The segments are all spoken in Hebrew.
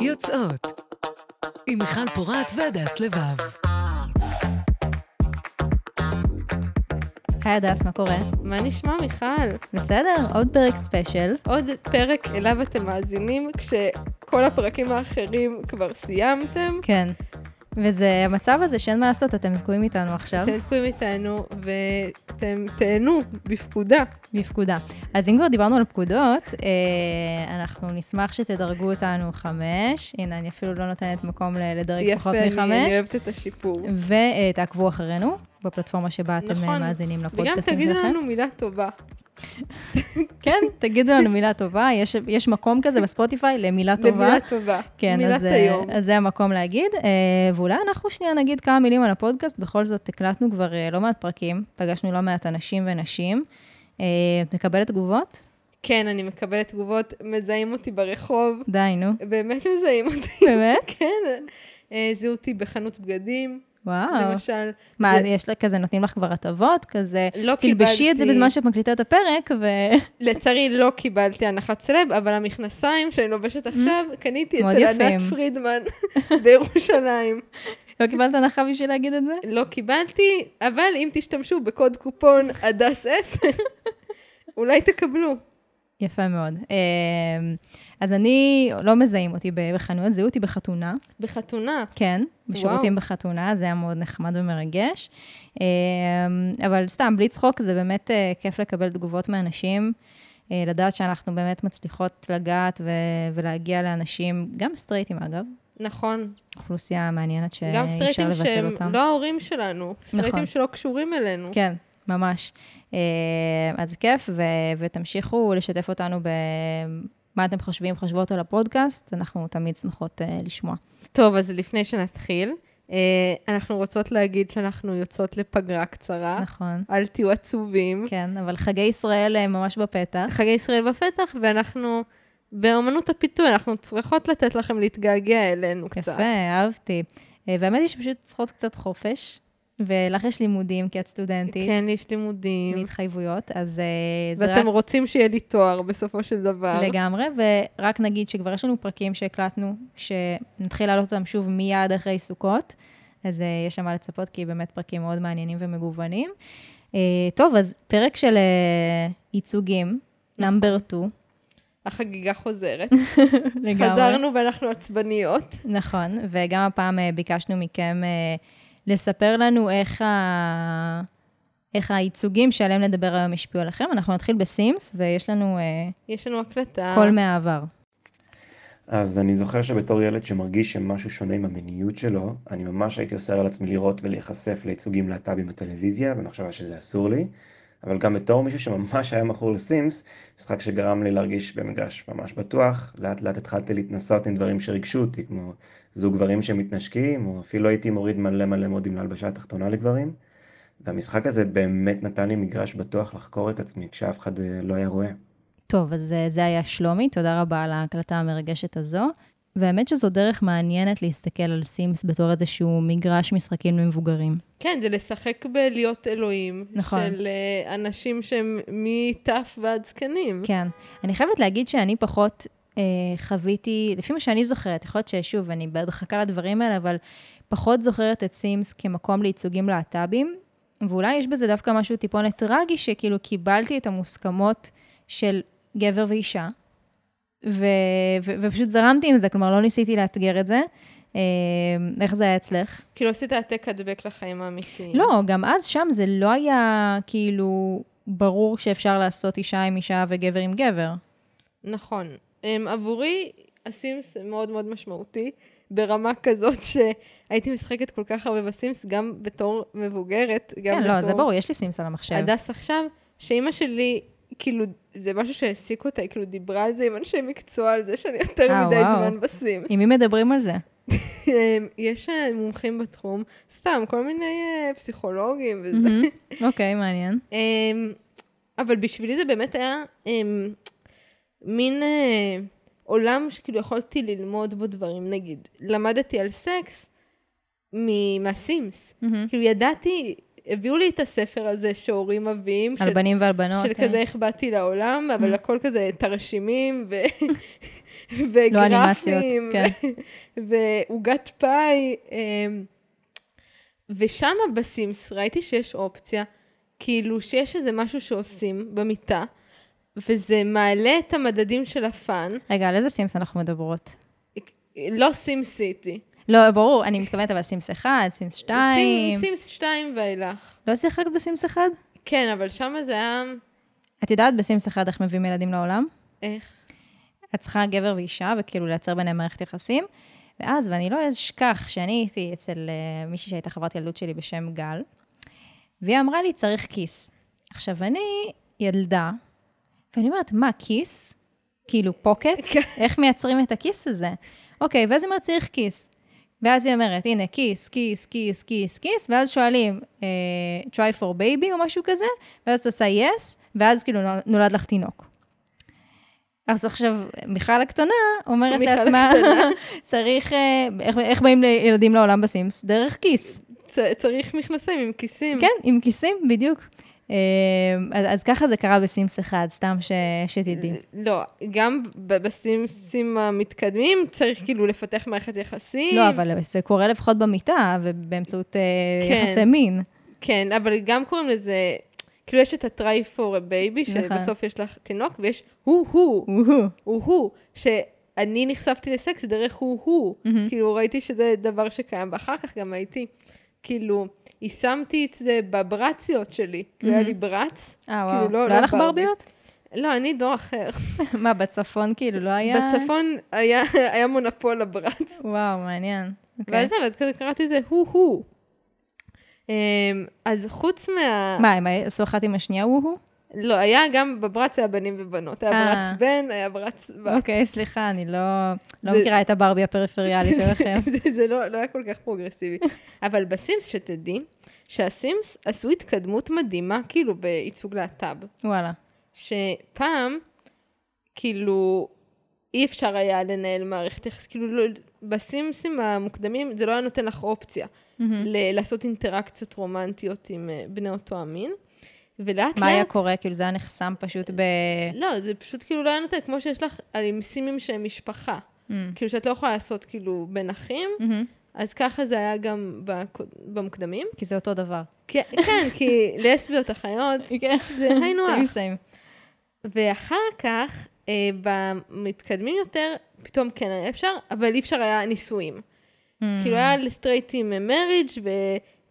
יוצאות עם מיכל פורת והדס לבב. היי הדס, מה קורה? מה נשמע, מיכל? בסדר, עוד פרק ספיישל. עוד פרק אליו אתם מאזינים, כשכל הפרקים האחרים כבר סיימתם. כן. וזה המצב הזה שאין מה לעשות, אתם תקועים איתנו עכשיו. אתם תקועים איתנו, ואתם תהנו בפקודה. בפקודה. אז אם כבר דיברנו על פקודות, אה, אנחנו נשמח שתדרגו אותנו חמש. הנה, אני אפילו לא נותנת מקום לדרג פחות יפה, מחמש. אני, אני אוהבת את השיפור. ותעקבו אחרינו בפלטפורמה שבה אתם נכון. אה, מאזינים וגם לפודקאסטים תגידו שלכם. לנו מילה טובה. כן, תגידו לנו מילה טובה, יש, יש מקום כזה בספוטיפיי למילה טובה. למילה טובה. כן, מילת אז, אה, היום. אז זה המקום להגיד. אה, ואולי אנחנו שנייה נגיד כמה מילים על הפודקאסט, בכל זאת הקלטנו כבר אה, לא מעט פרקים, פגשנו לא מעט אנשים ונשים. אה, מקבלת תגובות? כן, אני מקבלת תגובות, מזהים אותי ברחוב. די, נו. באמת מזהים אותי. באמת? כן. אה, זיהו אותי בחנות בגדים, וואו. למשל. מה, זה- יש לה כזה, נותנים לך כבר הטבות? כזה, לא תלבשי את זה קיבלתי- בזמן שאת מקליטה את הפרק, ו... לצערי לא קיבלתי הנחת סלב, אבל המכנסיים שאני לובשת עכשיו, קניתי Mm-hmm. אצל. ענת פרידמן בירושלים. לא קיבלת הנחה בשביל להגיד את זה? לא קיבלתי, אבל אם תשתמשו בקוד קופון הדס 10, אולי תקבלו. יפה מאוד. אה, אז אני, לא מזהים אותי בחנויות, זיהו אותי בחתונה. בחתונה. כן, בשירותים בחתונה, זה היה מאוד נחמד ומרגש. אה, אבל סתם, בלי צחוק, זה באמת אה, כיף לקבל תגובות מאנשים, אה, לדעת שאנחנו באמת מצליחות לגעת ו- ולהגיע לאנשים, גם סטרייטים אגב, נכון. אוכלוסייה מעניינת שאי גם אפשר סטרייטים לבטל שהם אותם. לא ההורים שלנו, סטרייטים נכון. שלא קשורים אלינו. כן, ממש. אה, אז כיף, ו- ותמשיכו לשתף אותנו במה אתם חושבים, חושבות על הפודקאסט, אנחנו תמיד שמחות אה, לשמוע. טוב, אז לפני שנתחיל, אה, אנחנו רוצות להגיד שאנחנו יוצאות לפגרה קצרה. נכון. אל תהיו עצובים. כן, אבל חגי ישראל אה, ממש בפתח. חגי ישראל בפתח, ואנחנו, באמנות הפיתוי, אנחנו צריכות לתת לכם להתגעגע אלינו קצת. יפה, אהבתי. אה, והאמת היא שפשוט צריכות קצת חופש, ולך יש לימודים כי את סטודנטית, כן, יש לימודים. מהתחייבויות, אז אה, זה ואתם רק רוצים שיהיה לי תואר בסופו של דבר. לגמרי, ורק נגיד שכבר יש לנו פרקים שהקלטנו, שנתחיל להעלות אותם שוב מיד אחרי סוכות, אז אה, יש שם מה לצפות, כי באמת פרקים מאוד מעניינים ומגוונים. אה, טוב, אז פרק של ייצוגים, נאמבר 2, החגיגה חוזרת. לגמרי. חזרנו ואנחנו עצבניות. נכון, וגם הפעם ביקשנו מכם לספר לנו איך, ה... איך הייצוגים שעליהם נדבר היום השפיעו עליכם. אנחנו נתחיל בסימס, ויש לנו אה, יש לנו הקלטה. קול מהעבר. אז אני זוכר שבתור ילד שמרגיש שמשהו שונה עם המיניות שלו, אני ממש הייתי אוסר על עצמי לראות ולהיחשף לייצוגים להט"בים בטלוויזיה, במחשבה שזה אסור לי, אבל גם בתור מישהו שממש היה מכור לסימס, משחק שגרם לי להרגיש במגרש ממש בטוח, לאט לאט התחלתי להתנסות עם דברים שריגשו אותי, כמו זוג גברים שמתנשקים, או אפילו הייתי מוריד מלא מלא מודים להלבשה התחתונה לגברים, והמשחק הזה באמת נתן לי מגרש בטוח לחקור את עצמי כשאף אחד אה, לא היה רואה. טוב, אז אה, זה היה שלומי, תודה רבה על ההקלטה המרגשת הזו. והאמת שזו דרך מעניינת להסתכל על סימס בתור איזשהו מגרש משחקים למבוגרים. כן, זה לשחק בלהיות אלוהים. נכון. של אה, אנשים שהם מטף ועד זקנים. כן. אני חייבת להגיד שאני פחות חוויתי, לפי מה שאני זוכרת, יכול להיות ששוב, אני בהדחקה לדברים האלה, אבל פחות זוכרת את סימס כמקום לייצוגים להט"בים, ואולי יש בזה דווקא משהו טיפונת טרגי, שכאילו קיבלתי את המוסכמות של גבר ואישה, ו- ו- ופשוט זרמתי עם זה, כלומר, לא ניסיתי לאתגר את זה. אה, איך זה היה אצלך? כאילו עשית העתק הדבק לחיים האמיתיים. לא, גם אז שם זה לא היה כאילו ברור שאפשר לעשות אישה עם אישה וגבר עם גבר. נכון. Um, עבורי, הסימס מאוד מאוד משמעותי, ברמה כזאת שהייתי משחקת כל כך הרבה בסימס, גם בתור מבוגרת, גם כן, בתור... לא, זה ברור, יש לי סימס על המחשב. הדס עכשיו, שאימא שלי, כאילו, זה משהו שהעסיק אותה, היא כאילו דיברה על זה עם אנשי מקצוע, על זה שאני יותר אה, מדי וואו. זמן בסימס. עם מי מדברים על זה? אמ, יש אה, מומחים בתחום, סתם, כל מיני אה, פסיכולוגים וזה. אוקיי, מעניין. אמ, אבל בשבילי זה באמת היה אמ, מין אה, עולם שכאילו יכולתי ללמוד בו דברים. נגיד, למדתי על סקס מהסימס. מהמם. כאילו ידעתי הביאו לי את הספר הזה שהורים מביאים, על של- בנים ועל בנות. של כן. כזה איך באתי לעולם, אבל Mm. הכל כזה תרשימים ו... לא וגרפים. ו- ועוגת פאי. אמ, ושם בסימס ראיתי שיש אופציה, כאילו שיש איזה משהו שעושים במיטה, וזה מעלה את המדדים של ה fun, רגע, על איזה סימס אנחנו מדברות? לא סים סיטי. לא, ברור, אני מתכוונת אבל סימס 1, סימס 2. סים- סימס 2 ואילך. לא שיחקת בסימס 1? כן, אבל שם זה היה... את יודעת בסימס 1 איך מביאים ילדים לעולם? איך? את צריכה גבר ואישה, וכאילו לייצר ביניהם מערכת יחסים. ואז, ואני לא אשכח שאני הייתי אצל uh, מישהי שהייתה חברת ילדות שלי בשם גל, והיא אמרה לי, צריך כיס. עכשיו, אני ילדה, ואני אומרת, מה, כיס? כאילו פוקט? כן. איך מייצרים את הכיס הזה? אוקיי, ואז היא אומרת, צריך כיס. ואז היא אומרת, הנה, כיס, כיס, כיס, כיס, כיס, ואז שואלים, אה, try for baby או משהו כזה, ואז את עושה yes, ואז כאילו נול- נולד לך תינוק. אז עכשיו, מיכל הקטנה אומרת מיכל לעצמה, הקטנה. צריך, אה, איך, איך באים לילדים לעולם בסימס? דרך כיס. צ- צריך מכנסיים עם כיסים. כן, עם כיסים, בדיוק. אה, אז, אז ככה זה קרה בסימס אחד, סתם ש, שתדעי. לא, גם בסימסים המתקדמים צריך כאילו לפתח מערכת יחסים. לא, אבל זה קורה לפחות במיטה, ובאמצעות אה, כן. יחסי מין. כן, אבל גם קוראים לזה, כאילו יש את ה-try for a baby. שבסוף יש לך תינוק, ויש הוא-הוא, וואו. הוא-הוא, שאני נחשפתי לסקס דרך הוא-הוא. מהמם. כאילו ראיתי שזה דבר שקיים, ואחר כך גם הייתי, כאילו, יישמתי את זה בברציות שלי. כאילו היה לי ברץ. אה, כאילו, וואו. לא- לא לא היה לך ברבי. ברביות? לא, אני דור אחר. מה, בצפון כאילו לא היה? בצפון היה היה מונופול לברץ. וואו, מעניין. אוקיי. ואז זה, ואז כזה קראתי לזה הוא-הוא. אמ, אז חוץ מה... מה, הם עשו אחת עם השנייה וואו? לא, היה גם בברץ היה בנים ובנות. היה אה. ברץ בן, היה ברץ בת. אוקיי, סליחה, אני לא לא זה- מכירה את הברבי הפריפריאלית שלכם. זה- זה לא לא היה כל כך פרוגרסיבי. אבל בסימס, שתדעי, שהסימס עשו התקדמות מדהימה, כאילו, בייצוג להט"ב. וואלה. שפעם, כאילו, אי אפשר היה לנהל מערכת יחס, כאילו, לא, בסימסים המוקדמים זה לא היה נותן לך אופציה מהמם. ל- לעשות אינטראקציות רומנטיות עם אה, בני אותו המין. ולאט לאט... מה היה קורה? כאילו זה היה נחסם פשוט ב... לא, זה פשוט כאילו לא היה נותן, כמו שיש לך על סימים שהם משפחה. מהמם. כאילו שאת לא יכולה לעשות כאילו בין אחים, מהמם. אז ככה זה היה גם בקוד- במוקדמים. כי זה אותו דבר. כן, כן, כי לסביות אחיות, כן. זה היינו סיים הך. סיים. ואחר כך, אה, במתקדמים יותר, פתאום כן היה אפשר, אבל אי אפשר היה נישואים. כאילו היה לסטרייטים מריג'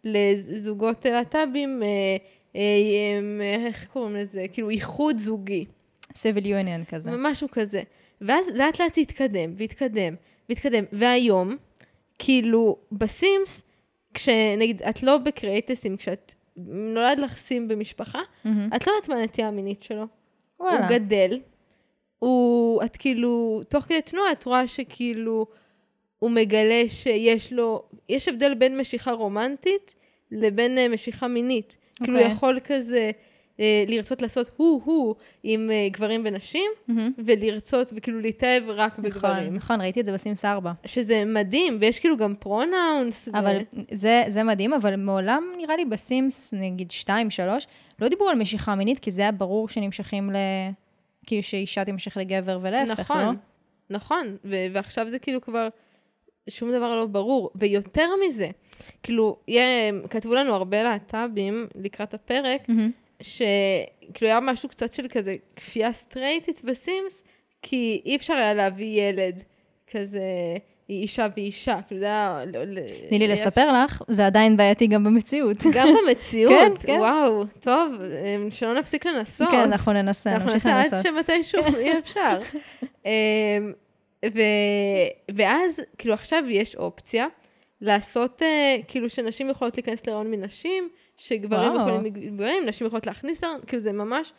ולזוגות להט"בים, אה, איך קוראים לזה? כאילו איחוד זוגי. סיביל יוניון כזה. משהו כזה. ואז לאט לאט זה התקדם, והתקדם, והתקדם. והיום, כאילו, בסימס, כשנגיד, את לא בקריאייטסים, כשאת נולד לך סים במשפחה, מהמם. את לא יודעת מה הנטייה המינית שלו. וואלה. הוא גדל, הוא, את כאילו, תוך כדי תנועה את רואה שכאילו, הוא מגלה שיש לו, יש הבדל בין משיכה רומנטית לבין אה, משיכה מינית. כאילו, הוא אוקיי. יכול כזה אה, לרצות לעשות הוא-הוא עם אה, גברים ונשים, מהמם. ולרצות וכאילו להתאהב רק נכון, בגברים. נכון, ראיתי את זה בסימס 4. שזה מדהים, ויש כאילו גם פרונאונס. ו- אבל זה, זה מדהים, אבל מעולם נראה לי בסימס, נגיד 2, 3, לא דיברו על משיכה מינית, כי זה היה ברור שנמשכים ל... כאילו שאישה תמשך לגבר ולהפך, נכון, לא? נכון, ו- ועכשיו זה כאילו כבר שום דבר לא ברור. ויותר מזה, כאילו, כתבו לנו הרבה להט"בים לקראת הפרק, מהמם. שכאילו היה משהו קצת של כזה כפייה סטרייטית בסימס, כי אי אפשר היה להביא ילד כזה אישה ואישה, כאילו זה היה... תני לי לספר לך, זה עדיין בעייתי גם במציאות. גם במציאות, כן, כן. וואו, טוב, אמ, שלא נפסיק לנסות. כן, אנחנו ננסה, אנחנו נמשיך נעשה עד לנסות. שמתישהו יהיה אפשר. ו- ואז, כאילו עכשיו יש אופציה לעשות, אה, כאילו שנשים יכולות להיכנס להיריון מנשים, שגברים וואו. יכולים מגברים, נשים יכולות להכניס להיריון, כאילו זה ממש,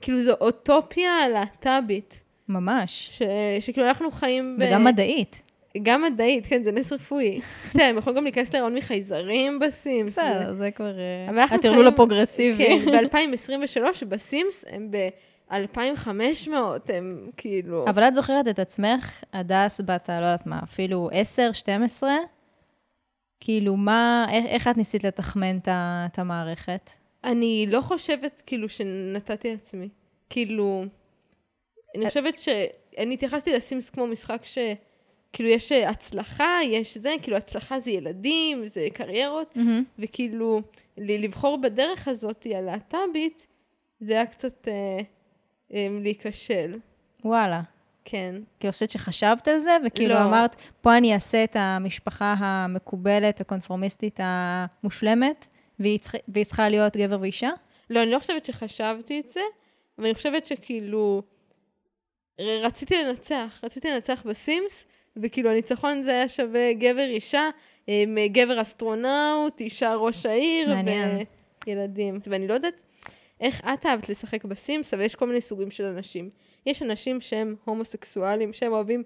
כאילו זו אוטופיה להט"בית, ממש. ש- שכאילו אנחנו חיים ב... וגם מדעית. גם מדעית, כן, זה נס רפואי. בסדר, הם יכולים גם להיכנס להיריון מחייזרים בסימס. בסדר, זה כבר... אה, הטרלול הפרוגרסיבי. כן, ב-2023 בסימס הם ב-2500, הם כאילו... אבל את זוכרת את עצמך, הדס בת, לא יודעת מה, אפילו 10, 12, כאילו, מה, איך, איך את ניסית לתחמן את את המערכת? אני לא חושבת כאילו שנתתי לעצמי. כאילו, אני חושבת שאני התייחסתי לסימס כמו משחק ש... כאילו יש הצלחה, יש זה, כאילו הצלחה זה ילדים, זה קריירות, וכאילו ל- לבחור בדרך הזאת הלהט"בית, זה היה קצת אה, אה, להיכשל. וואלה. כן. כי אני חושבת שחשבת על זה, וכאילו לא. אמרת, פה אני אעשה את המשפחה המקובלת, הקונפורמיסטית המושלמת, והיא צריכה, והיא צריכה להיות גבר ואישה? לא, אני לא חושבת שחשבתי את זה, אבל אני חושבת שכאילו, רציתי לנצח, רציתי לנצח בסימס, וכאילו הניצחון זה היה שווה גבר אישה, עם גבר אסטרונאוט, אישה ראש העיר, מעניין. וילדים. ואני לא יודעת איך את אהבת לשחק בסימס, אבל יש כל מיני סוגים של אנשים. יש אנשים שהם הומוסקסואלים, שהם אוהבים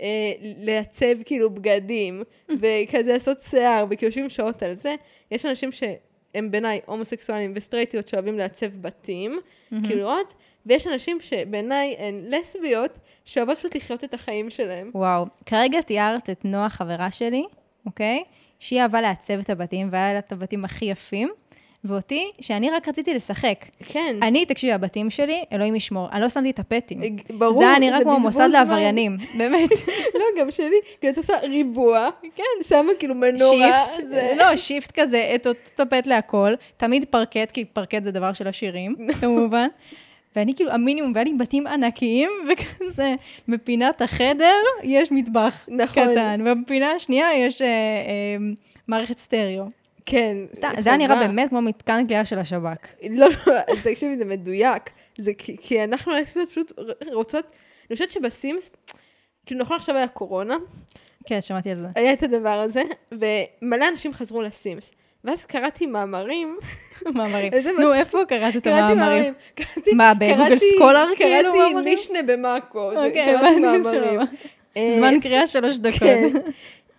אה, לעצב כאילו בגדים, וכזה לעשות שיער, וכאילו יושבים שעות על זה. יש אנשים שהם בעיניי הומוסקסואלים וסטרייטיות שאוהבים לעצב בתים, כאילו לראות, ויש אנשים שבעיניי הן לסביות, שאוהבות פשוט לחיות את החיים שלהם. וואו. כרגע תיארת את נועה, חברה שלי, אוקיי? שהיא אהבה לעצב את הבתים, והיה לה את הבתים הכי יפים, ואותי, שאני רק רציתי לשחק. כן. אני, תקשיבי, הבתים שלי, אלוהים ישמור, אני לא שמתי את הפטים. ברור, זה היה נראה כמו מוסד. לעבריינים, באמת. לא, גם שלי, כאילו את עושה ריבוע, כן, שמה כאילו מנורה, shift, זה... לא, shift כזה, את אותו טפט להכל, תמיד פרקט, כי פרקט זה דבר של עשירים, כמובן. ואני כאילו, המינימום, והיה לי בתים ענקיים, וכזה, בפינת החדר יש מטבח נכון. קטן, ובפינה השנייה יש אה, אה, מערכת סטריאו. כן. סתם, זה היה נראה. באמת כמו מתקן כליאה של השב"כ. לא, לא, תקשיבי, זה מדויק. זה כי, כי אנחנו הלסביות פשוט רוצות, אני חושבת שבסימס, כאילו נכון עכשיו היה קורונה, כן, שמעתי על זה. היה את הדבר הזה, ומלא אנשים חזרו לסימס. ואז קראתי מאמרים, מאמרים. נו. איפה קראת את קראתי המאמרים? מאמרים, קראתי, מה, בגוגל קראתי- סקולר כאילו קראתי מאמרים? מישנה במאקו, אוקיי, קראתי הבנתי, מאמרים. אה, זמן קריאה שלוש דקות. כן.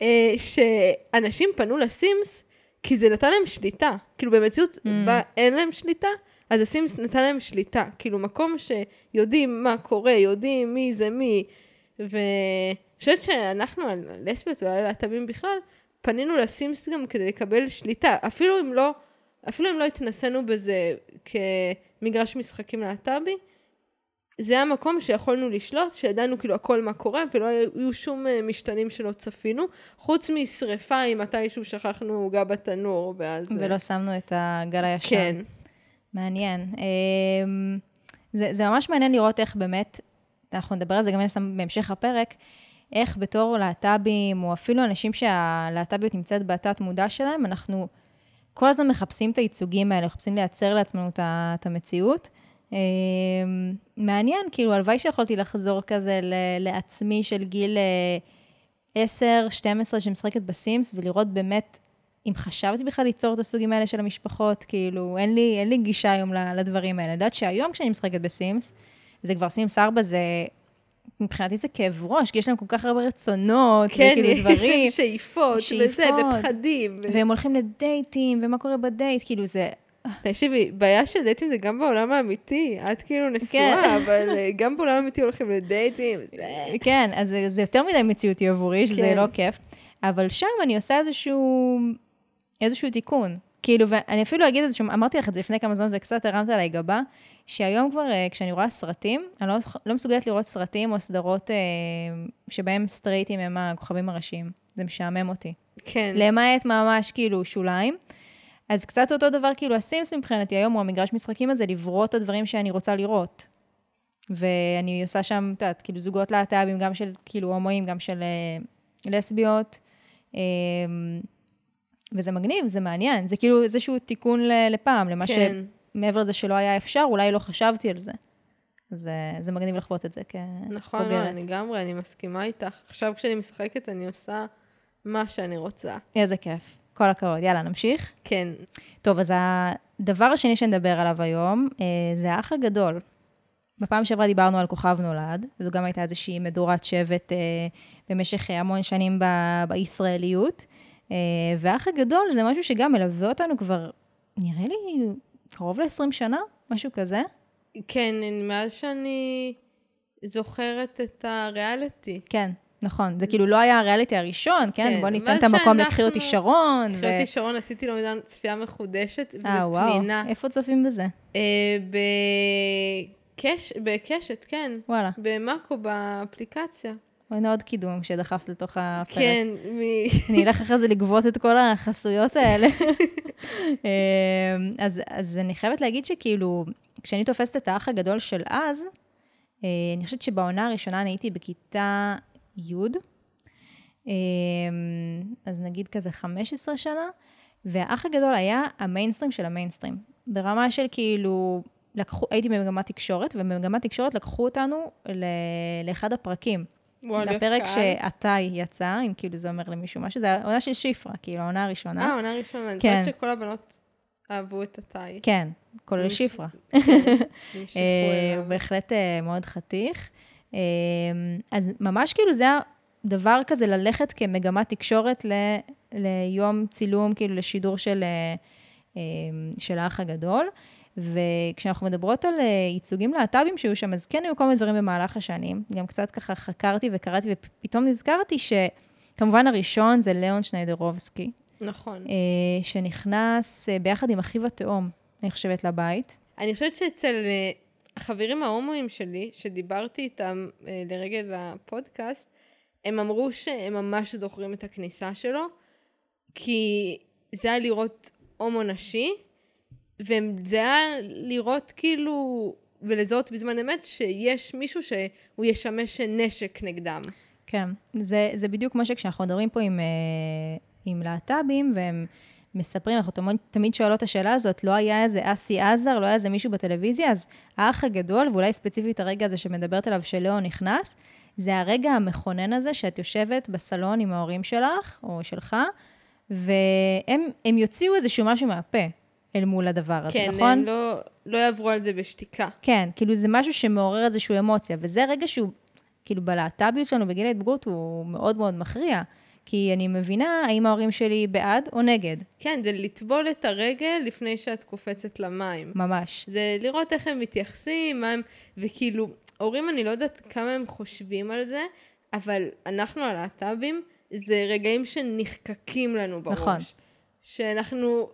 אה, שאנשים פנו לסימס, כי זה נתן להם שליטה. כאילו במציאות Mm. בה אין להם שליטה, אז הסימס נתן להם שליטה. כאילו מקום שיודעים מה קורה, יודעים מי זה מי. ואני חושבת שאנחנו, הלסביות ואולי להט"בים בכלל, פנינו לסימס גם כדי לקבל שליטה. אפילו אם לא, אפילו אם לא התנסינו בזה כמגרש משחקים להט"בי, זה היה מקום שיכולנו לשלוט, שידענו כאילו הכל מה קורה, ולא היו שום אה, משתנים שלא צפינו, חוץ משריפה אם מתישהו שכחנו עוגה בתנור, ואז... אה, ולא שמנו את הגל הישן. כן. מעניין. אמ, זה, זה ממש מעניין לראות איך באמת, אנחנו נדבר על זה גם בהמשך הפרק, איך בתור להט"בים, או אפילו אנשים שהלהט"ביות נמצאת בתת מודע שלהם, אנחנו כל הזמן מחפשים את הייצוגים האלה, מחפשים לייצר לעצמנו את המציאות. אמ, מעניין, כאילו, הלוואי שיכולתי לחזור כזה לעצמי של גיל אה, 10, 12, שמשחקת בסימס, ולראות באמת אם חשבתי בכלל ליצור את הסוגים האלה של המשפחות, כאילו, אין לי, אין לי גישה היום לדברים האלה. אני יודעת שהיום כשאני משחקת בסימס, זה כבר סימס 4, זה, מבחינתי זה כאב ראש, כי יש להם כל כך הרבה רצונות, כן, וכאילו יש דברים, להם שאיפות, וזה, שאיפות. ופחדים. ו- והם הולכים לדייטים, ומה קורה בדייט, כאילו זה, תקשיבי, בעיה של דייטים זה גם בעולם האמיתי. את כאילו כן. נשואה, אבל אה, גם בעולם האמיתי הולכים לדייטים. זה- כן, אז זה, זה יותר מדי מציאותי עבורי, שזה כן. לא כיף. אבל שם אני עושה איזשהו, איזשהו תיקון. כאילו, ואני אפילו אגיד איזשהו, אמרתי לך את זה לפני כמה זמן וקצת הרמת עליי גבה, שהיום כבר, אה, כשאני רואה סרטים, אני לא, לא מסוגלת לראות סרטים או סדרות אה, שבהם סטרייטים הם הכוכבים הראשיים. זה משעמם אותי. כן. למעט ממש כאילו שוליים. אז קצת אותו דבר, כאילו הסימס מבחינתי היום, הוא המגרש משחקים הזה, לברוא את הדברים שאני רוצה לראות. ואני עושה שם, את יודעת, כאילו זוגות להט"בים, גם של כאילו הומואים, גם של אה, לסביות. אה, וזה מגניב, זה מעניין. זה כאילו איזשהו תיקון ל- לפעם, למה כן. שמעבר לזה שלא היה אפשר, אולי לא חשבתי על זה. אז אה, זה מגניב לחוות את זה כבוגרת. נכון, לא, אני לגמרי, אני מסכימה איתך. עכשיו כשאני משחקת, אני עושה מה שאני רוצה. איזה כיף. כל הכבוד. יאללה, נמשיך. כן. טוב, אז הדבר השני שנדבר עליו היום, אה, זה האח הגדול. בפעם שעברה דיברנו על כוכב נולד, זו גם הייתה איזושהי מדורת שבט אה, במשך אה, המון שנים ב- בישראליות. אה, והאח הגדול זה משהו שגם מלווה אותנו כבר, נראה לי, קרוב ל-20 שנה, משהו כזה. כן, מאז שאני זוכרת את הריאליטי. כן, נכון. זה כאילו לא היה הריאליטי הראשון, כן? כן, בוא ניתן את המקום לקחי אותי שרון. קחי אותי שרון, עשיתי לו מידן צפייה מחודשת, וזה אה, וואו. פנינה. איפה צופים בזה? אה, בקש... בקשת, כן. וואלה. במאקו, באפליקציה. הנה עוד קידום שדחפת לתוך הפרק. כן, מ... אני אלך אחרי זה לגבות את כל החסויות האלה. אמ, אז, אז אני חייבת להגיד שכאילו, כשאני תופסת את האח הגדול של אז, אה, אני חושבת שבעונה הראשונה אני הייתי בכיתה י', אמ, אז נגיד כזה 15 שנה, והאח הגדול היה המיינסטרים של המיינסטרים. ברמה של כאילו, לקחו, הייתי במגמת תקשורת, ובמגמת תקשורת לקחו אותנו ל, לאחד הפרקים. לפרק קהל. שעתאי יצא, אם כאילו זה אומר למישהו משהו, זה העונה של שיפרה, כאילו העונה הראשונה. אה, עונה ראשונה. אני כן. יודעת שכל הבנות אהבו את התאי. כן, כולל. נמשכו אה, בהחלט אה, מאוד חתיך. אה, אז ממש כאילו זה הדבר כזה ללכת כמגמת תקשורת ל, ליום צילום, כאילו לשידור של, אה, אה, של האח הגדול. וכשאנחנו מדברות על אה, ייצוגים להט"בים שהיו שם, אז כן היו כל מיני דברים במהלך השנים. גם קצת ככה חקרתי וקראתי, ופתאום נזכרתי שכמובן הראשון זה ליאון שניידרובסקי, נכון. אה, שנכנס ביחד עם אחיו התאום, אני חושבת, לבית. אני חושבת שאצל החברים ההומואים שלי, שדיברתי איתם אה, לרגל הפודקאסט, הם אמרו שהם ממש זוכרים את הכניסה שלו, כי זה היה לראות הומו נשי, וזה היה לראות כאילו, ולזהות בזמן אמת, שיש מישהו שהוא ישמש נשק נגדם. כן, זה, זה בדיוק כמו שכשאנחנו מדברים פה עם, אה, עם להט"בים, והם מספרים, אנחנו תמיד, תמיד שואלות את השאלה הזאת, לא היה איזה אסי עזר, לא היה איזה מישהו בטלוויזיה, אז האח הגדול, ואולי ספציפית הרגע הזה שמדברת עליו, שלאו נכנס, זה הרגע המכונן הזה שאת יושבת בסלון עם ההורים שלך, או שלך, והם הם יוציאו איזשהו משהו מהפה אל מול הדבר הזה, כן, נכון? הם לא, לא יעברו על זה בשתיקה. כן, כאילו זה משהו שמעורר איזושהי אמוציה, וזה רגע שהוא, כאילו בלהט"ביות שלנו בגיל ההתבגרות הוא מאוד מאוד מכריע, כי אני מבינה האם ההורים שלי בעד או נגד, כן, זה לטבול את הרגל לפני שאת קופצת למים. ממש. זה לראות איך הם מתייחסים, מה הם, וכאילו, הורים, אני לא יודעת כמה הם חושבים על זה, אבל אנחנו הלהט"בים, זה רגעים שנחקקים לנו בראש. נכון. שאנחנו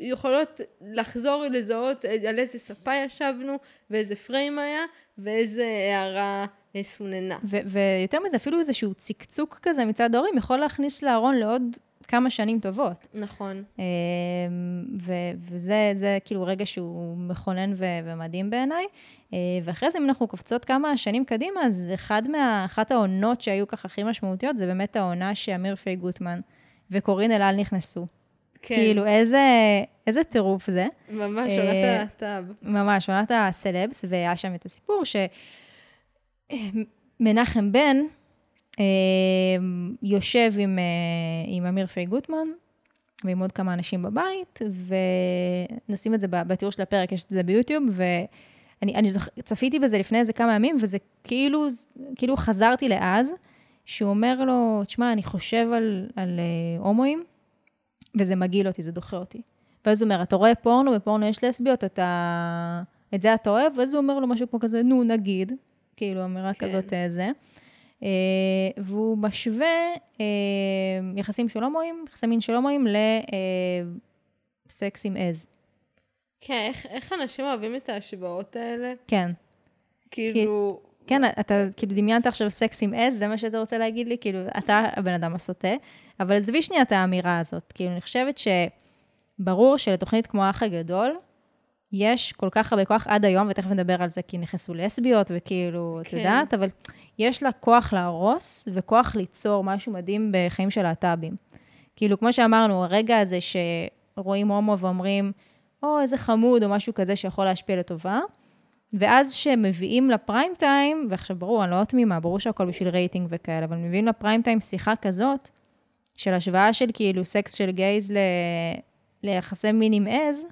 יכולות לחזור לזהות על איזה ספה ישבנו, ואיזה פריים היה, ואיזה הערה סוננה. ויותר מזה, אפילו איזשהו צקצוק כזה מצד ההורים יכול להכניס לארון לעוד כמה שנים טובות. נכון. אמ, וזה זה כאילו רגע שהוא מכונן ו- ומדהים בעיניי. אה, ואחרי זה, אם אנחנו קופצות כמה שנים קדימה, אז אחד מה, אחת העונות שהיו ככה הכי משמעותיות, זה באמת העונה שאמיר פיי גוטמן וקורין אלעל נכנסו. כן, כאילו, איזה, איזה טירוף זה. ממש, אה, עונת הלהט"ב. ממש, עונת הסלבס, והיה שם את הסיפור שמנחם בן אה, יושב עם, אה, עם אמיר פיי גוטמן ועם עוד כמה אנשים בבית, ונשים את זה בתיאור של הפרק, יש את זה ביוטיוב, ואני אני זוכ... צפיתי בזה לפני איזה כמה ימים, וזה כאילו, כאילו חזרתי לאז, שהוא אומר לו, תשמע, אני חושב על, על אה, הומואים, וזה מגעיל אותי, זה דוחה אותי. ואז הוא אומר, אתה רואה פורנו, בפורנו יש לסביות, אתה... את זה אתה אוהב? ואז הוא אומר לו משהו כמו כזה, נו, נגיד. כאילו, אמירה כן. כזאת, אה, זה. אה, והוא משווה אה, יחסים של הומואים, יחסי מין של הומואים, לסקס עם עז. כן, איך, איך אנשים אוהבים את ההשוואות האלה? כן. כאילו, כן, אתה כאילו דמיינת עכשיו סקס עם עז, זה מה שאתה רוצה להגיד לי? כאילו, אתה הבן אדם הסוטה, אבל עזבי שנייה את האמירה הזאת. כאילו, אני חושבת שברור שלתוכנית כמו האח הגדול, יש כל כך הרבה כוח עד היום, ותכף נדבר על זה, כי נכנסו לסביות, וכאילו, את כן. יודעת, אבל יש לה כוח להרוס וכוח ליצור משהו מדהים בחיים של להט"בים. כאילו, כמו שאמרנו, הרגע הזה שרואים הומו ואומרים, או, איזה חמוד, או משהו כזה שיכול להשפיע לטובה, ואז שמביאים לפריים טיים, ועכשיו ברור, אני לא תמימה, ברור שהכל בשביל רייטינג וכאלה, אבל מביאים לפריים טיים שיחה כזאת, של השוואה של כאילו סקס של gays ל... ליחסי מין עם עז,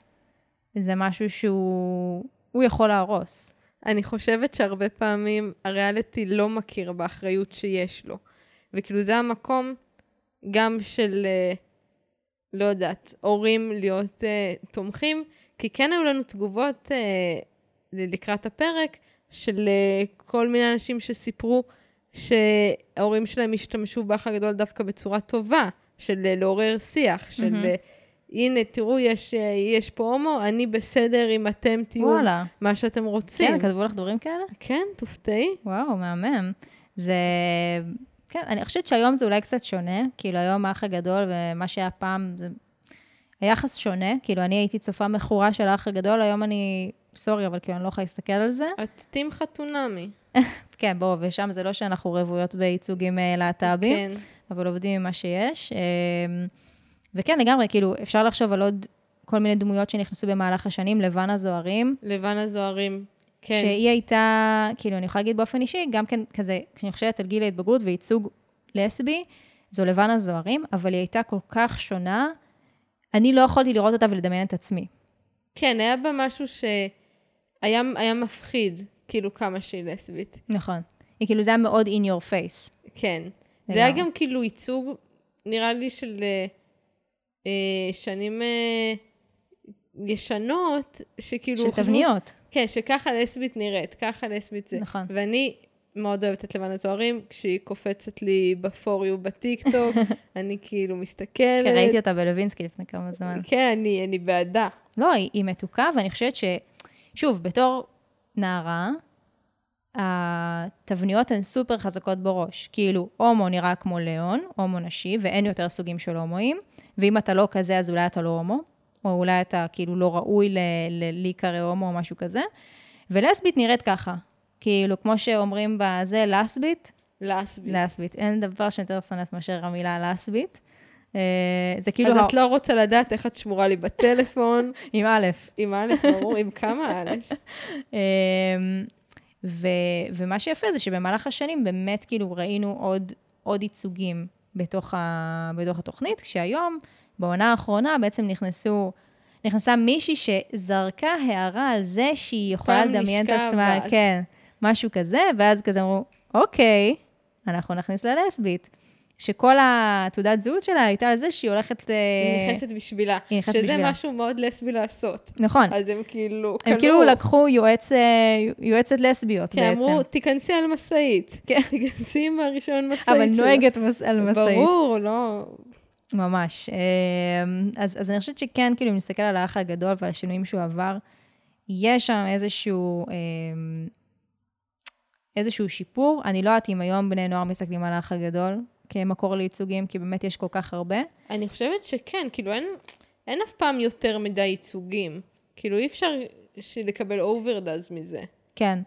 זה משהו שהוא הוא יכול להרוס. אני חושבת שהרבה פעמים הריאליטי לא מכיר באחריות שיש לו. וכאילו זה המקום גם של, אה, לא יודעת, הורים להיות אה, תומכים, כי כן היו לנו תגובות אה, לקראת הפרק של אה, כל מיני אנשים שסיפרו שההורים שלהם השתמשו באח הגדול דווקא בצורה טובה, של אה, לעורר שיח, של מהמם. הנה, תראו, יש, אה, יש פה הומו, אני בסדר אם אתם תהיו וואלה. מה שאתם רוצים. כן, כתבו לך דברים כאלה? כן, תופתעי. וואו, מהמם. זה... כן, אני חושבת שהיום זה אולי קצת שונה, כאילו היום האח הגדול ומה שהיה פעם, זה היחס שונה, כאילו אני הייתי צופה מכורה של האח הגדול, היום אני, סורי, אבל כאילו אני לא יכולה להסתכל על זה. את טים חתונמי. כן, בואו, ושם זה לא שאנחנו רוויות בייצוגים אה, להט"בים, כן. אבל עובדים עם מה שיש. וכן, לגמרי, כאילו, אפשר לחשוב על עוד כל מיני דמויות שנכנסו במהלך השנים, לבנה זוהרים, לבן הזוהרים. כן. שהיא הייתה, כאילו, אני יכולה להגיד באופן אישי, גם כן כזה, כשאני חושבת על גיל ההתבגרות וייצוג לסבי, זו לבנה זוהרים, אבל היא הייתה כל כך שונה, אני לא יכולתי לראות אותה ולדמיין את עצמי. כן, היה בה משהו שהיה היה מפחיד, כאילו כמה שהיא לסבית. נכון. היא כאילו, זה היה מאוד in your face. כן. זה. היה גם כאילו ייצוג, נראה לי, של אה, שנים אה, ישנות, שכאילו... של חשבו- תבניות. כן, שככה לסבית נראית, ככה לסבית זה. נכון. ואני מאוד אוהבת את לבן הזוהרים, כשהיא קופצת לי בפוריו בטיקטוק, אני כאילו מסתכלת. כן, ראיתי אותה בלווינסקי לפני כמה זמן. כן, אני, אני בעדה. לא, היא, היא מתוקה, ואני חושבת ש... שוב, בתור נערה, התבניות הן סופר חזקות בראש. כאילו, הומו נראה כמו ליאון, הומו נשי, ואין יותר סוגים של הומואים, ואם אתה לא כזה, אז אולי אתה לא הומו, או אולי אתה כאילו לא ראוי ל- ל- להיקרא הומו או משהו כזה. ולסבית נראית ככה. כאילו, כמו שאומרים בזה, לסבית, לסבית. לסבית. אין דבר שיותר שונאת מאשר המילה לסבית. אה, זה כאילו... אז ה- את לא רוצה לדעת איך את שמורה לי בטלפון, עם א'. עם א', ברור, עם כמה א'. אמ, ו, ומה שיפה זה שבמהלך השנים באמת כאילו ראינו עוד, עוד ייצוגים בתוך, ה, בתוך התוכנית, כשהיום, בעונה האחרונה, בעצם נכנסו, נכנסה מישהי שזרקה הערה על זה שהיא יכולה לדמיין את עצמה, בת. כן, משהו כזה, ואז כזה אמרו, אוקיי, אנחנו נכניס לה לסבית. שכל התעודת זהות שלה הייתה על זה שהיא הולכת... אה, היא נכנסת בשבילה. היא נכנסת שזה בשבילה. משהו מאוד לסבי לעשות. נכון. אז הם כאילו הם כאילו לקחו יועץ, אה, יועצת לסביות כן, בעצם. אמרו, תיכנסי על משאית. כן. תיכנסי עם הרישיון משאית אבל שלך. נוהגת מס- על משאית. ברור, לא. ממש. אמ, אז, אז אני חושבת שכן, כאילו, אם נסתכל על האח הגדול ועל השינויים שהוא עבר, יש שם איזשהו, איזשהו שיפור. אני לא יודעת אם היום בני נוער מסתכלים על האח הגדול כמקור לייצוגים, כי באמת יש כל כך הרבה. אני חושבת שכן, כאילו אין, אין אף פעם יותר מדי ייצוגים. כאילו אי אפשר לקבל אוברדאז מזה. כן.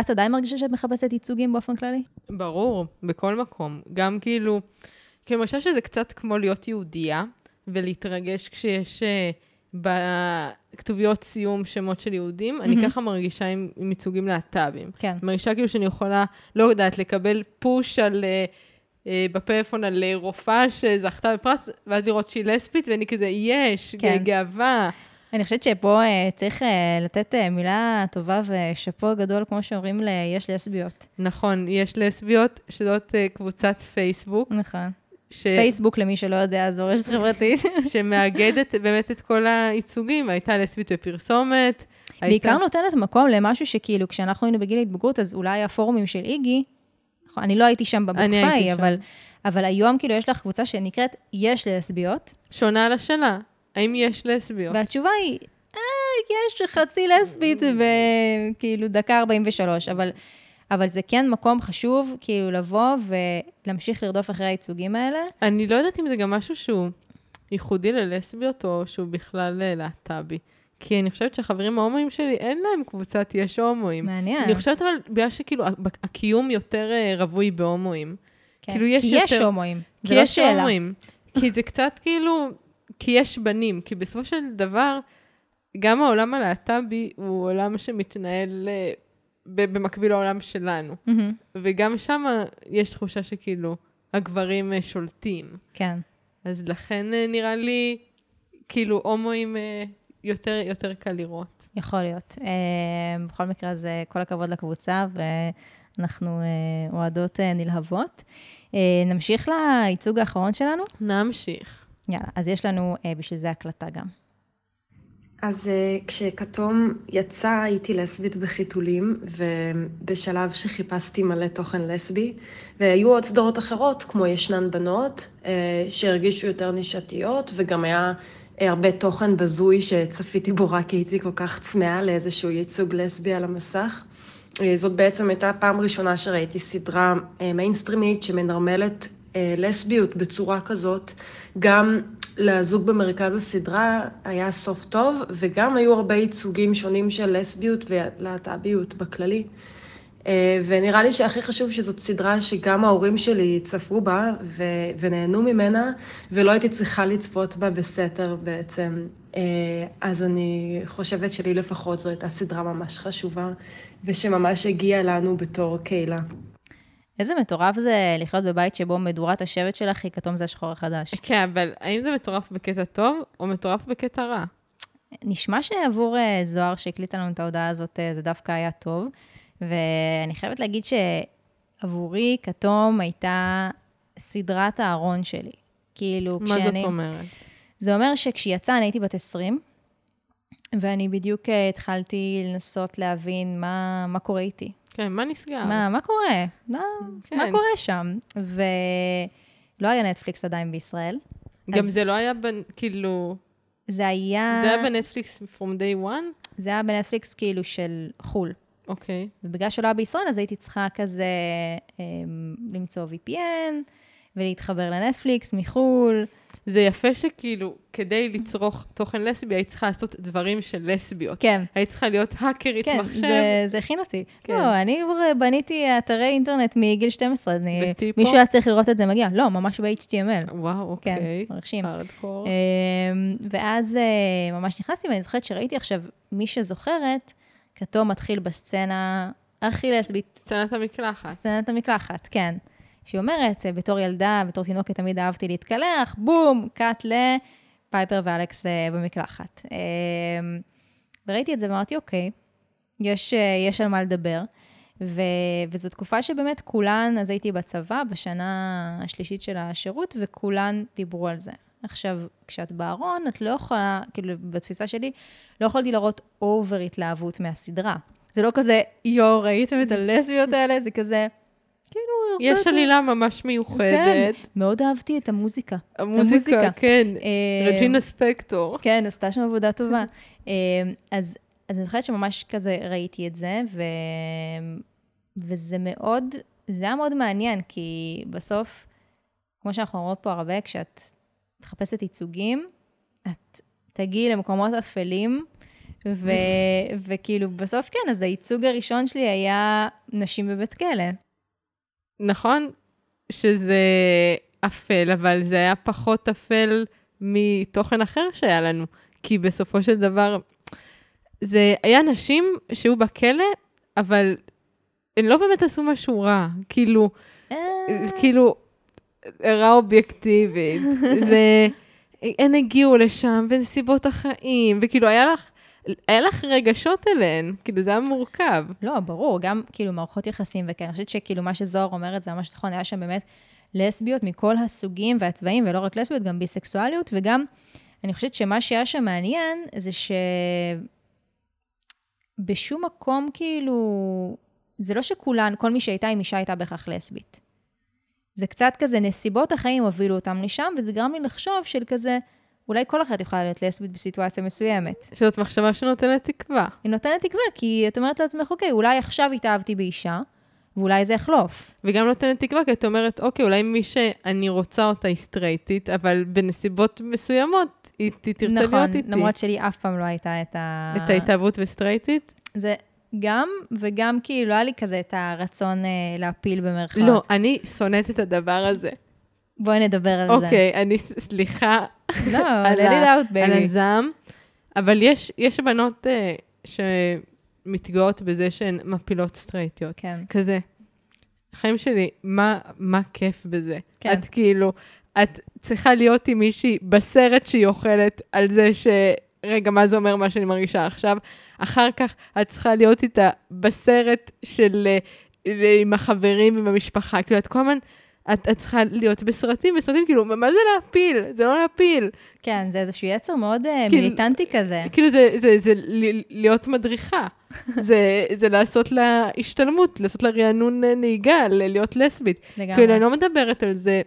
את עדיין מרגישה שאת מחפשת ייצוגים באופן כללי? ברור, בכל מקום. גם כאילו, כי אני חושבת שזה קצת כמו להיות יהודייה, ולהתרגש כשיש אה, בכתוביות סיום שמות של יהודים. אני מהמם. ככה מרגישה עם, עם ייצוגים להט"בים. כן. אני מרגישה כאילו שאני יכולה, לא יודעת, לקבל פוש על... אה, בפלאפון על אה, רופאה שזכתה בפרס, ואז לראות שהיא לסבית, ואני כזה, יש, כן. גאווה. אני חושבת שפה אה, צריך אה, לתת אה, מילה טובה ושאפו גדול, כמו שאומרים ל... יש לסביות. נכון, יש לסביות, שזאת אה, קבוצת פייסבוק, נכון. ש... פייסבוק, למי שלא יודע, זו רשת חברתית. שמאגדת באמת את כל הייצוגים, הייתה לסבית בפרסומת. בעיקר הייתה... נותנת מקום למשהו שכאילו, כשאנחנו היינו בגיל ההתבגרות, אז אולי הפורומים של איגי, נכון, אני לא הייתי שם בבוקפאי. אבל, אבל היום כאילו יש לך קבוצה שנקראת יש לסביות, שונה על השאלה, האם יש לסביות? והתשובה היא, אה, יש חצי לסבית וכאילו דקה 43, אבל, אבל זה כן מקום חשוב, כאילו לבוא ולהמשיך לרדוף אחרי הייצוגים האלה. אני לא יודעת אם זה גם משהו שהוא ייחודי ללסביות, או שהוא בכלל להט"בי. כי אני חושבת שהחברים ההומואים שלי, אין להם קבוצת יש הומואים. מעניין. אני חושבת אבל, בגלל שכאילו הקיום יותר אה, רווי בהומואים. כן. כאילו, יש כי יש יותר- הומואים, כי זה לא יש שאלה. הומואים. כי זה קצת כאילו, כי יש בנים. כי בסופו של דבר, גם העולם הלהט"בי הוא עולם שמתנהל אה, במקביל לעולם שלנו. מהמם, וגם שם יש תחושה שכאילו, הגברים אה, שולטים. כן. אז לכן אה, נראה לי, כאילו, הומואים יותר, יותר קל לראות. יכול להיות. אה, בכל מקרה, אז אה, כל הכבוד לקבוצה, ואנחנו אה, אוהדות אה, נלהבות. אה, נמשיך לייצוג האחרון שלנו? נמשיך. יאללה, אז יש לנו אה, בשביל זה הקלטה גם. אז uh, כשכתום יצא הייתי לסבית בחיתולים, ובשלב שחיפשתי מלא תוכן לסבי, והיו עוד סדרות אחרות, כמו ישנן בנות, uh, שהרגישו יותר נישתיות, וגם היה uh, הרבה תוכן בזוי שצפיתי בו רק כי הייתי כל כך צמאה לאיזשהו ייצוג לסבי על המסך. Uh, זאת בעצם הייתה הפעם הראשונה שראיתי סדרה מיינסטרימית שמנרמלת לסביות בצורה כזאת, גם לזוג במרכז הסדרה היה סוף טוב, וגם היו הרבה ייצוגים שונים של לסביות ולהט"ביות בכללי. אה, ונראה לי שהכי חשוב שזאת סדרה שגם ההורים שלי צפו בה ו- ונהנו ממנה, ולא הייתי צריכה לצפות בה בסתר בעצם. אה, אז אני חושבת שלי לפחות זו הייתה סדרה ממש חשובה, ושממש הגיעה לנו בתור קהילה. איזה מטורף זה לחיות בבית שבו מדורת השבט שלך היא כתום זה השחור החדש. כן, אבל האם זה מטורף בקטע טוב, או מטורף בקטע רע? נשמע שעבור אה, זוהר שהקליטה לנו את ההודעה הזאת, זה דווקא היה טוב. ואני חייבת להגיד שעבורי כתום הייתה סדרת הארון שלי. כאילו, מה כשאני... זאת אומרת? זה אומר שכשהיא יצאה, אני הייתי בת 20, ואני בדיוק אה, התחלתי לנסות להבין מה, מה קורה איתי. כן, מה נסגר? מה, מה קורה? מה, כן. מה קורה שם? ולא היה נטפליקס עדיין בישראל. גם אז- זה לא היה, בנ... כאילו... זה היה... זה היה בנטפליקס from day one? זה היה בנטפליקס כאילו של חו"ל. אוקיי. ובגלל שלא היה בישראל, אז הייתי צריכה כזה אה, למצוא VPN ולהתחבר לנטפליקס מחו"ל. זה יפה שכאילו, כדי לצרוך תוכן לסבי, היית צריכה לעשות דברים של לסביות. כן. היית צריכה להיות האקרית כן, מחשב. זה, זה הכין אותי. כן. כן. לא, אני כבר בניתי אתרי אינטרנט מגיל 12, אני, וטיפו? מישהו היה צריך לראות את זה מגיע. לא, ממש ב-HTML. וואו, כן, אוקיי. מרשים. הארדקור. אמ, ואז אה, ממש נכנסתי, ואני זוכרת שראיתי עכשיו, מי שזוכרת, כתום מתחיל בסצנה הכי לסבית, סצנת המקלחת. סצנת המקלחת, כן. שהיא אומרת, אה, בתור ילדה, בתור תינוקת, תמיד אהבתי להתקלח, בום, קאט לפייפר ואלכס אה, במקלחת. אמ, וראיתי את זה ואמרתי, אוקיי, יש, אה, יש על מה לדבר. ו, וזו תקופה שבאמת כולן, אז הייתי בצבא בשנה השלישית של השירות, וכולן דיברו על זה. עכשיו, כשאת בארון, את לא יכולה, כאילו, בתפיסה שלי, לא יכולתי להראות אובר התלהבות מהסדרה. זה לא כזה, יואו, ראיתם את הלסביות האלה? זה כזה, כאילו... יש עלילה ממש מיוחדת. כן, מאוד אהבתי את המוזיקה. המוזיקה, המוזיקה. כן. אה, רג'ינה ספקטור. כן, עשתה שם עבודה טובה. אה, אז, אז אני זוכרת שממש כזה ראיתי את זה, ו... וזה מאוד, זה היה מאוד מעניין, כי בסוף, כמו שאנחנו אומרות פה הרבה, כשאת מחפשת ייצוגים, את תגיעי למקומות אפלים, ו... וכאילו, בסוף כן, אז הייצוג הראשון שלי היה נשים בבית כלא. נכון שזה אפל, אבל זה היה פחות אפל מתוכן אחר שהיה לנו. כי בסופו של דבר, זה היה נשים שהיו בכלא, אבל הן לא באמת עשו משהו רע. כאילו, אה, כאילו, רע אובייקטיבית. זה, הן הגיעו לשם בנסיבות החיים, וכאילו, היה לך, היה לך רגשות אליהן, כאילו, זה היה מורכב. לא, ברור, גם כאילו מערכות יחסים וכן. אני חושבת שכאילו מה שזוהר אומרת זה ממש נכון, היה שם באמת לסביות מכל הסוגים והצבעים, ולא רק לסביות, גם ביסקסואליות, וגם, אני חושבת שמה שהיה שם מעניין, זה שבשום מקום כאילו, זה לא שכולן, כל מי שהייתה עם אישה הייתה בהכרח לסבית. זה קצת כזה, נסיבות החיים הובילו אותם לשם, וזה גרם לי לחשוב של כזה, אולי כל אחת יכולה להיות לסבית בסיטואציה מסוימת. שזאת מחשבה שנותנת תקווה. היא נותנת תקווה, כי את אומרת לעצמך, אוקיי, אולי עכשיו התאהבתי באישה, ואולי זה יחלוף. וגם נותנת תקווה, כי את אומרת, אוקיי, אולי מי שאני רוצה אותה היא סטרייטית, אבל בנסיבות מסוימות היא תרצה נכון, להיות איתי. למרות שלי אף פעם לא הייתה את ה... את ההתאהבות וסטרייטית? זה גם, וגם כאילו לא היה לי כזה את הרצון אה, להפיל במרכאות. לא, אני שונאת את הדבר הזה. בואי נדבר על זה. אוקיי, אני, סליחה לא, על ה- out, על. הזעם, אבל יש, יש בנות אה, שמתגאות בזה שהן מפילות סטרייטיות. כן. כזה, חיים שלי, מה, מה כיף בזה? כן. את כאילו, את צריכה להיות עם מישהי בסרט שהיא אוכלת על זה ש... רגע, מה זה אומר מה שאני מרגישה עכשיו? אחר כך את צריכה להיות איתה בסרט של... אה, עם החברים, עם המשפחה. כאילו, את כל הזמן, את, את צריכה להיות בסרטים, בסרטים, כאילו, מה זה להפיל? זה לא להפיל. כן, זה איזשהו יצר מאוד אה, כאילו- מיליטנטי כזה. כאילו, זה, זה, זה ל- להיות מדריכה. זה, זה לעשות לה השתלמות, לעשות לה רענון אה, נהיגה, להיות לסבית. לגמרי. כאילו, אני לא מדברת על זה,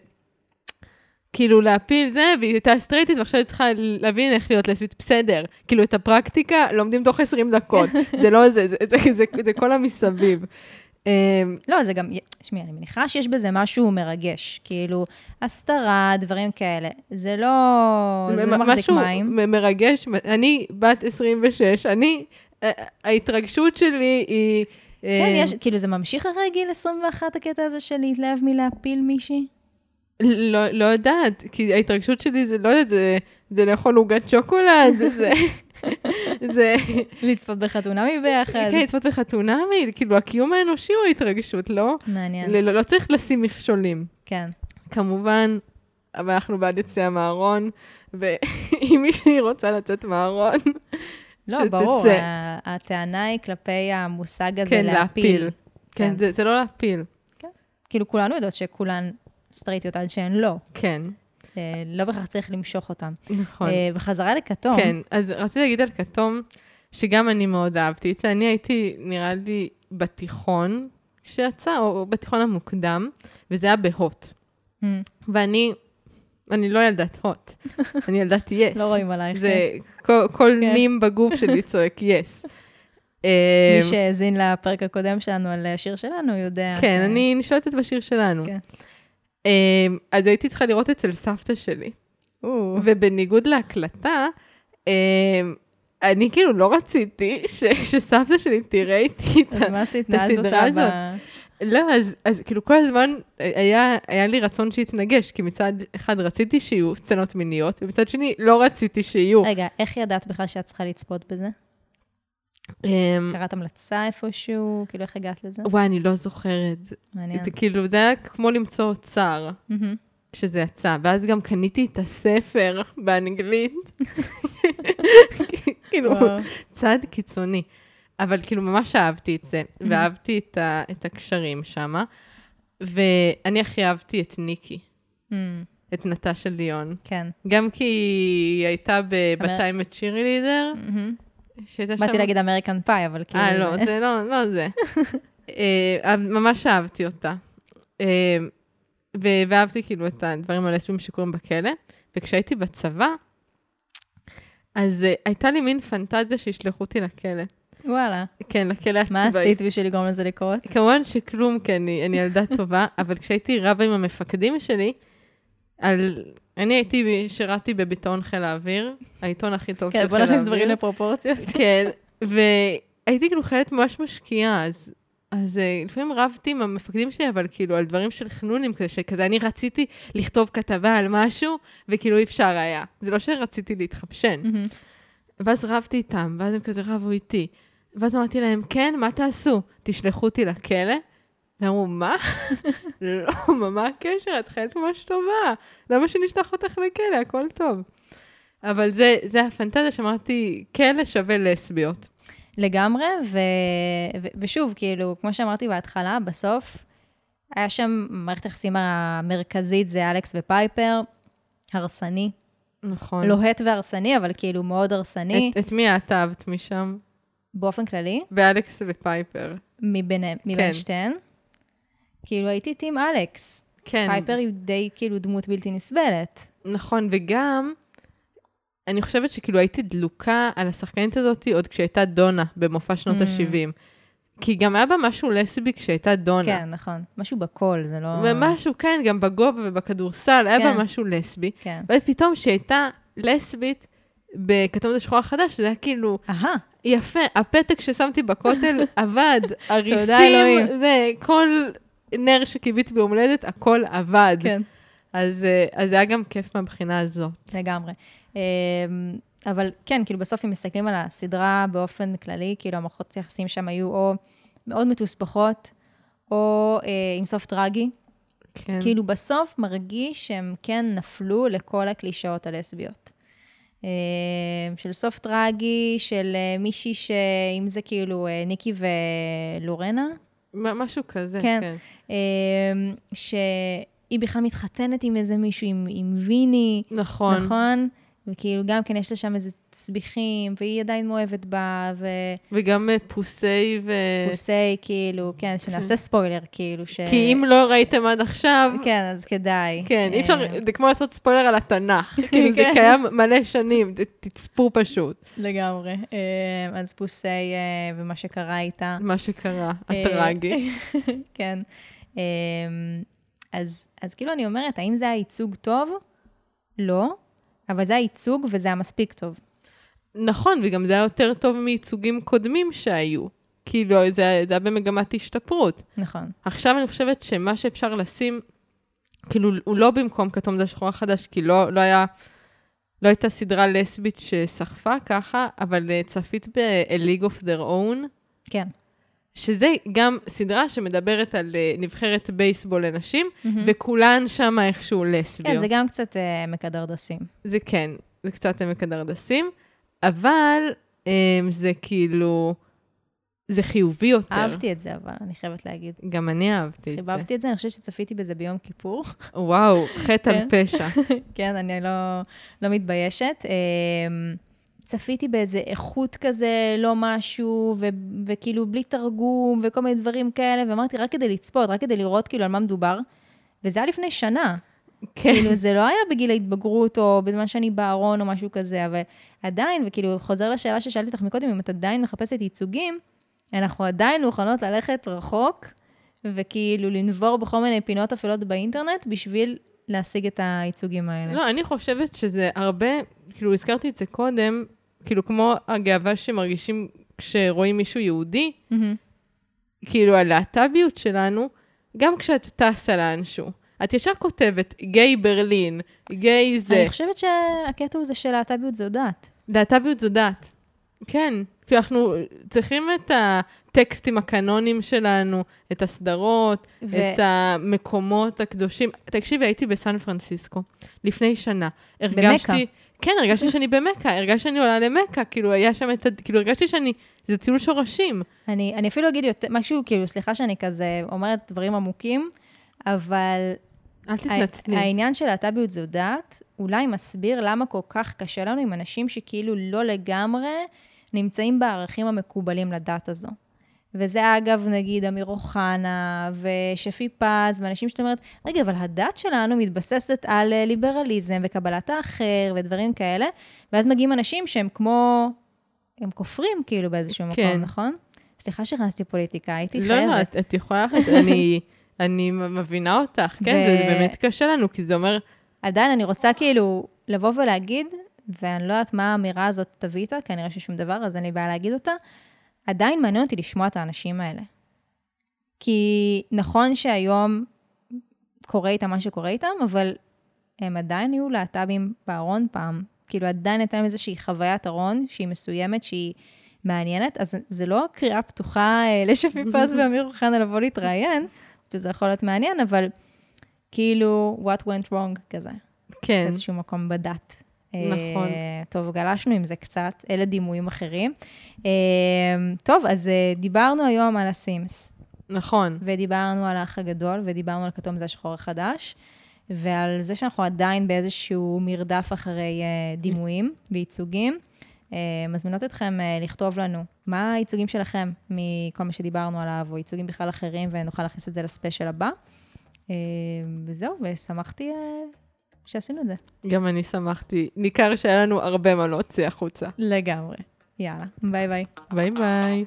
כאילו, להפיל זה, והיא הייתה סטרייטית, ועכשיו היא צריכה להבין איך להיות לסבית, בסדר. כאילו, את הפרקטיקה לומדים תוך 20 דקות. זה לא זה, זה, זה, זה, זה, כל המסביב. אמ, לא, זה גם, תשמעי, אני מניחה שיש בזה משהו מרגש, כאילו, הסתרה, דברים כאלה. זה לא, זה לא מחזיק משהו מים. מ- מרגש, אני בת 26, אני, ההתרגשות שלי היא... כן, אה, יש, כאילו, זה ממשיך אחרי גיל 21, הקטע הזה של להתלהב מלהפיל מישהי? לא, לא יודעת, כי ההתרגשות שלי זה, לא יודעת, זה, זה לאכול עוגת שוקולד, זה, זה, זה, לצפות בחתונמי ביחד. כן, לצפות בחתונמי, כאילו, הקיום האנושי הוא ההתרגשות, לא? מעניין, לא, לא צריך לשים מכשולים. כן. כמובן, אבל אנחנו בעד יציאה מהארון, ואם מישהי רוצה לצאת מהארון, לא, שתצא. ברור, הטענה היא כלפי המושג הזה כן, להפיל. להפיל. כן, כן. זה, זה לא להפיל, כאילו, כולנו יודעות שכולן סטרייטיות עד שהן לא. כן, אה, לא בהכרח צריך למשוך אותן. נכון. אה, וחזרה לכתום. כן, אז רציתי להגיד על כתום, שגם אני מאוד אהבתי את זה. אני הייתי, נראה לי, בתיכון, כשיצא, או בתיכון המוקדם, וזה היה בהוט. Mm, ואני, אני לא ילדת הוט, אני ילדת יס. לא רואים עלייך. זה, כל, כל כן. מים בגוף שלי צועק יס. מי שהאזין לפרק הקודם שלנו על השיר שלנו יודע. כן, אני נשלטת בשיר שלנו. כן. אמ, אז הייתי צריכה לראות אצל סבתא שלי. ובניגוד להקלטה, אמ, אני כאילו לא רציתי ש- שסבתא שלי תראה איתי את אז ה... מה עשית? את נעלת הסדרה אותה ב... הזאת. לא, אז, אז כאילו כל הזמן היה, היה לי רצון שיתנגש, כי מצד אחד רציתי שיהיו סצנות מיניות, ומצד שני לא רציתי שיהיו. רגע, איך ידעת בכלל שאת צריכה לצפות בזה? אמ, קראת המלצה איפשהו? כאילו, איך הגעת לזה? וואי, אני לא זוכרת. מעניין. זה כאילו, זה היה כמו למצוא אוצר. כשזה יצא, ואז גם קניתי את הספר באנגלית. כאילו. צעד קיצוני. אבל כאילו, ממש אהבתי את זה, ואהבתי את, ה, את הקשרים שם. ואני הכי אהבתי את ניקי, את נטשה ליאון. כן. גם כי היא הייתה ב"בתיים את שירי לידר". שהייתה שם... באתי להגיד אמריקן פאי, אבל כאילו... אה, לא, זה לא, לא זה. אה, ממש אהבתי אותה. אה, ואהבתי כאילו את הדברים הלסביים שקורים בכלא. וכשהייתי בצבא, אז אה, הייתה לי מין פנטזיה שישלחו אותי לכלא. וואלה. כן, לכלא הצבאי. מה עשית בשביל לגרום לזה לקרות? כמובן שכלום, כי אני, אני ילדה טובה, אבל כשהייתי רבה עם המפקדים שלי, על... אני הייתי, שירתי בביטאון חיל האוויר, העיתון הכי טוב של כן, חיל בוא האוויר. נכניס דברים לפרופורציות. כן, והייתי כאילו חיילת ממש משקיעה, אז, אז אה, לפעמים רבתי עם המפקדים שלי, אבל כאילו על דברים של חנונים, כזה שכזה אני רציתי לכתוב כתבה על משהו, וכאילו אי אפשר היה. זה לא שרציתי להתחפשן. מהמם. ואז רבתי איתם, ואז הם כזה רבו איתי. ואז אמרתי להם, כן, מה תעשו? תשלחו אותי לכלא? והם אמרו, מה? לא, מה, הקשר? את חיילת ממש טובה. למה שנשלח אותך לכלא? הכל טוב. אבל זה, זה הפנטזיה שאמרתי, כלא שווה לסביות. לגמרי, ו... ו... ושוב, כאילו, כמו שאמרתי בהתחלה, בסוף, היה שם מערכת היחסים המרכזית, זה אלכס ופייפר, הרסני. נכון. לוהט והרסני, אבל כאילו מאוד הרסני, את, את מי את אהבת משם? באופן כללי, ואלכס ופייפר. מביניהם, מבין שתיהן. כאילו, הייתי טים אלכס. כן. פייפר היא די כאילו דמות בלתי נסבלת. נכון, וגם, אני חושבת שכאילו הייתי דלוקה על השחקנית הזאת עוד כשהייתה דונה במופע שנות Mm. ה-70. כי גם היה בה משהו לסבי כשהייתה דונה. כן, נכון. משהו בקול, זה לא... ומשהו, כן, גם בגובה ובכדורסל, היה כן. בה משהו לסבי. כן. ואז פתאום כשהייתה לסבית בכתום זה שחור החדש, זה היה כאילו, אהה, יפה, הפתק ששמתי בכותל עבד, הריסים, אלוהים. זה, כל נר שקיוויתי ביום הולדת, הכל עבד. כן. אז, אה, אז זה היה גם כיף מהבחינה הזאת. לגמרי. אמ, אבל כן, כאילו בסוף אם מסתכלים על הסדרה באופן כללי, כאילו המערכות היחסים שם היו או מאוד מתוסבכות, או אה, עם סוף טרגי. כן. כאילו בסוף מרגיש שהם כן נפלו לכל הקלישאות הלסביות. אה, של סוף טרגי, של אה, מישהי שאם זה כאילו אה, ניקי ולורנה, משהו כזה, כן. כן. אמ, היא בכלל מתחתנת עם איזה מישהו, עם, עם ויני, נכון. נכון? וכאילו, גם כן יש לה שם איזה תסביכים, והיא עדיין מאוהבת בה, וגם אה, פוסי ו... פוסי, כאילו, כן, שנעשה ספוילר, כאילו, ש... כי אם לא ראיתם עד עכשיו... כן, אז כדאי. כן, אי אפשר, אה, זה כמו לעשות ספוילר על התנ"ך. כאילו, זה כן. קיים מלא שנים, תצפו פשוט. לגמרי. אה, אז פוסי ומה שקרה איתה. מה שקרה, הטרגי. כן. אה, אז, אז כאילו אני אומרת, האם זה היה ייצוג טוב? לא, אבל זה היה ייצוג וזה היה מספיק טוב. נכון, וגם זה היה יותר טוב מייצוגים קודמים שהיו. כאילו, זה זה היה במגמת השתפרות. נכון. עכשיו אני חושבת שמה שאפשר לשים, כאילו, הוא לא במקום כתום זה שחור החדש, כי לא, לא היה, לא הייתה סדרה לסבית שסחפה ככה, אבל אה, צפית ב-A League of Their Own, כן. שזה גם סדרה שמדברת על אה, נבחרת בייסבול לנשים, וכולן שם איכשהו לסביות. כן, זה גם קצת אה, מקדרדסים. זה כן, זה קצת עמק הדרדסים, אבל um, זה כאילו, זה חיובי יותר. אהבתי את זה, אבל אני חייבת להגיד. גם אני אהבתי את זה. חיבבתי את זה, אני חושבת שצפיתי בזה ביום כיפור. וואו, חטא על כן. פשע. כן, אני לא, לא מתביישת. אמ, צפיתי באיזה איכות כזה, לא משהו, ו- וכאילו בלי תרגום וכל מיני דברים כאלה, ואמרתי, רק כדי לצפות, רק כדי לראות כאילו על מה מדובר. וזה היה לפני שנה. כן, כאילו, זה לא היה בגיל ההתבגרות, או בזמן שאני בארון, או משהו כזה, אבל עדיין, וכאילו, חוזר לשאלה ששאלתי אותך מקודם, אם את עדיין מחפשת ייצוגים, אנחנו עדיין מוכנות ללכת רחוק, וכאילו לנבור בכל מיני פינות אפלות באינטרנט, בשביל להשיג את הייצוגים האלה. לא, אני חושבת שזה הרבה, כאילו, הזכרתי את זה קודם, כאילו, כמו הגאווה שמרגישים כשרואים מישהו יהודי, מהמם. כאילו, הלהט"ביות שלנו, גם כשאת טסה לאנשהו, את ישר כותבת, גיי ברלין, גיי זה. אני חושבת שהקטע הוא זה שלהט"ביות זו דת. להט"ביות זו דת. כן. כי אנחנו צריכים את הטקסטים הקנונים שלנו, את הסדרות, ו- את המקומות הקדושים. תקשיבי, הייתי בסן פרנסיסקו לפני שנה. הרגשתי... כן, הרגשתי שאני במכה, הרגשתי שאני עולה למכה, כאילו היה שם את ה... כאילו הרגשתי שאני... זה טיול שורשים. אני, אני אפילו אגיד יותר, משהו, כאילו, סליחה שאני כזה אומרת דברים עמוקים, אבל אל תתנצלי. העניין של להט"ביות זו דת, אולי מסביר למה כל כך קשה לנו עם אנשים שכאילו לא לגמרי נמצאים בערכים המקובלים לדת הזו. וזה אגב, נגיד, אמיר אוחנה ושפי פז, ואנשים שאתה אומרת, רגע, אבל הדת שלנו מתבססת על אה, ליברליזם וקבלת האחר ודברים כאלה, ואז מגיעים אנשים שהם כמו, הם כופרים כאילו באיזשהו מקום, כן. נכון? סליחה שהכנסתי פוליטיקה, הייתי לא, חייבת. לא, את, את יכולה להכניס, אני, אני מבינה אותך, כן, זה ו- באמת קשה לנו, כי זה אומר, עדיין אני רוצה כאילו לבוא ולהגיד, ואני לא יודעת מה האמירה הזאת תביא איתה, כנראה ששום דבר, אז אין לי בעיה להגיד אותה, עדיין מעניין אותי לשמוע את האנשים האלה. כי נכון שהיום קורה איתם מה שקורה איתם, אבל הם עדיין יהיו להט"בים בארון פעם. כאילו עדיין הייתה להם איזושהי חוויית ארון שהיא מסוימת, שהיא מעניינת, אז זה לא קריאה פתוחה אה, לשפי פז ואמיר אוחנה לבוא להתראיין, שזה יכול להיות מעניין, אבל כאילו, what went wrong כזה. כן, באיזשהו מקום בדת. נכון. אה, טוב, גלשנו עם זה קצת, אלה דימויים אחרים. אה, טוב, אז אה, דיברנו היום על הסימס, נכון. ודיברנו על האח הגדול, ודיברנו על כתום זה השחור החדש, ועל זה שאנחנו עדיין באיזשהו מרדף אחרי דימויים וייצוגים. מזמינות אתכם לכתוב לנו מה הייצוגים שלכם מכל מה שדיברנו עליו, או ייצוגים בכלל אחרים, ונוכל להכניס את זה לספיישל הבא. וזהו, ושמחתי שעשינו את זה. גם אני שמחתי. ניכר שהיה לנו הרבה מה להוציא החוצה. לגמרי. יאללה, ביי ביי. ביי ביי.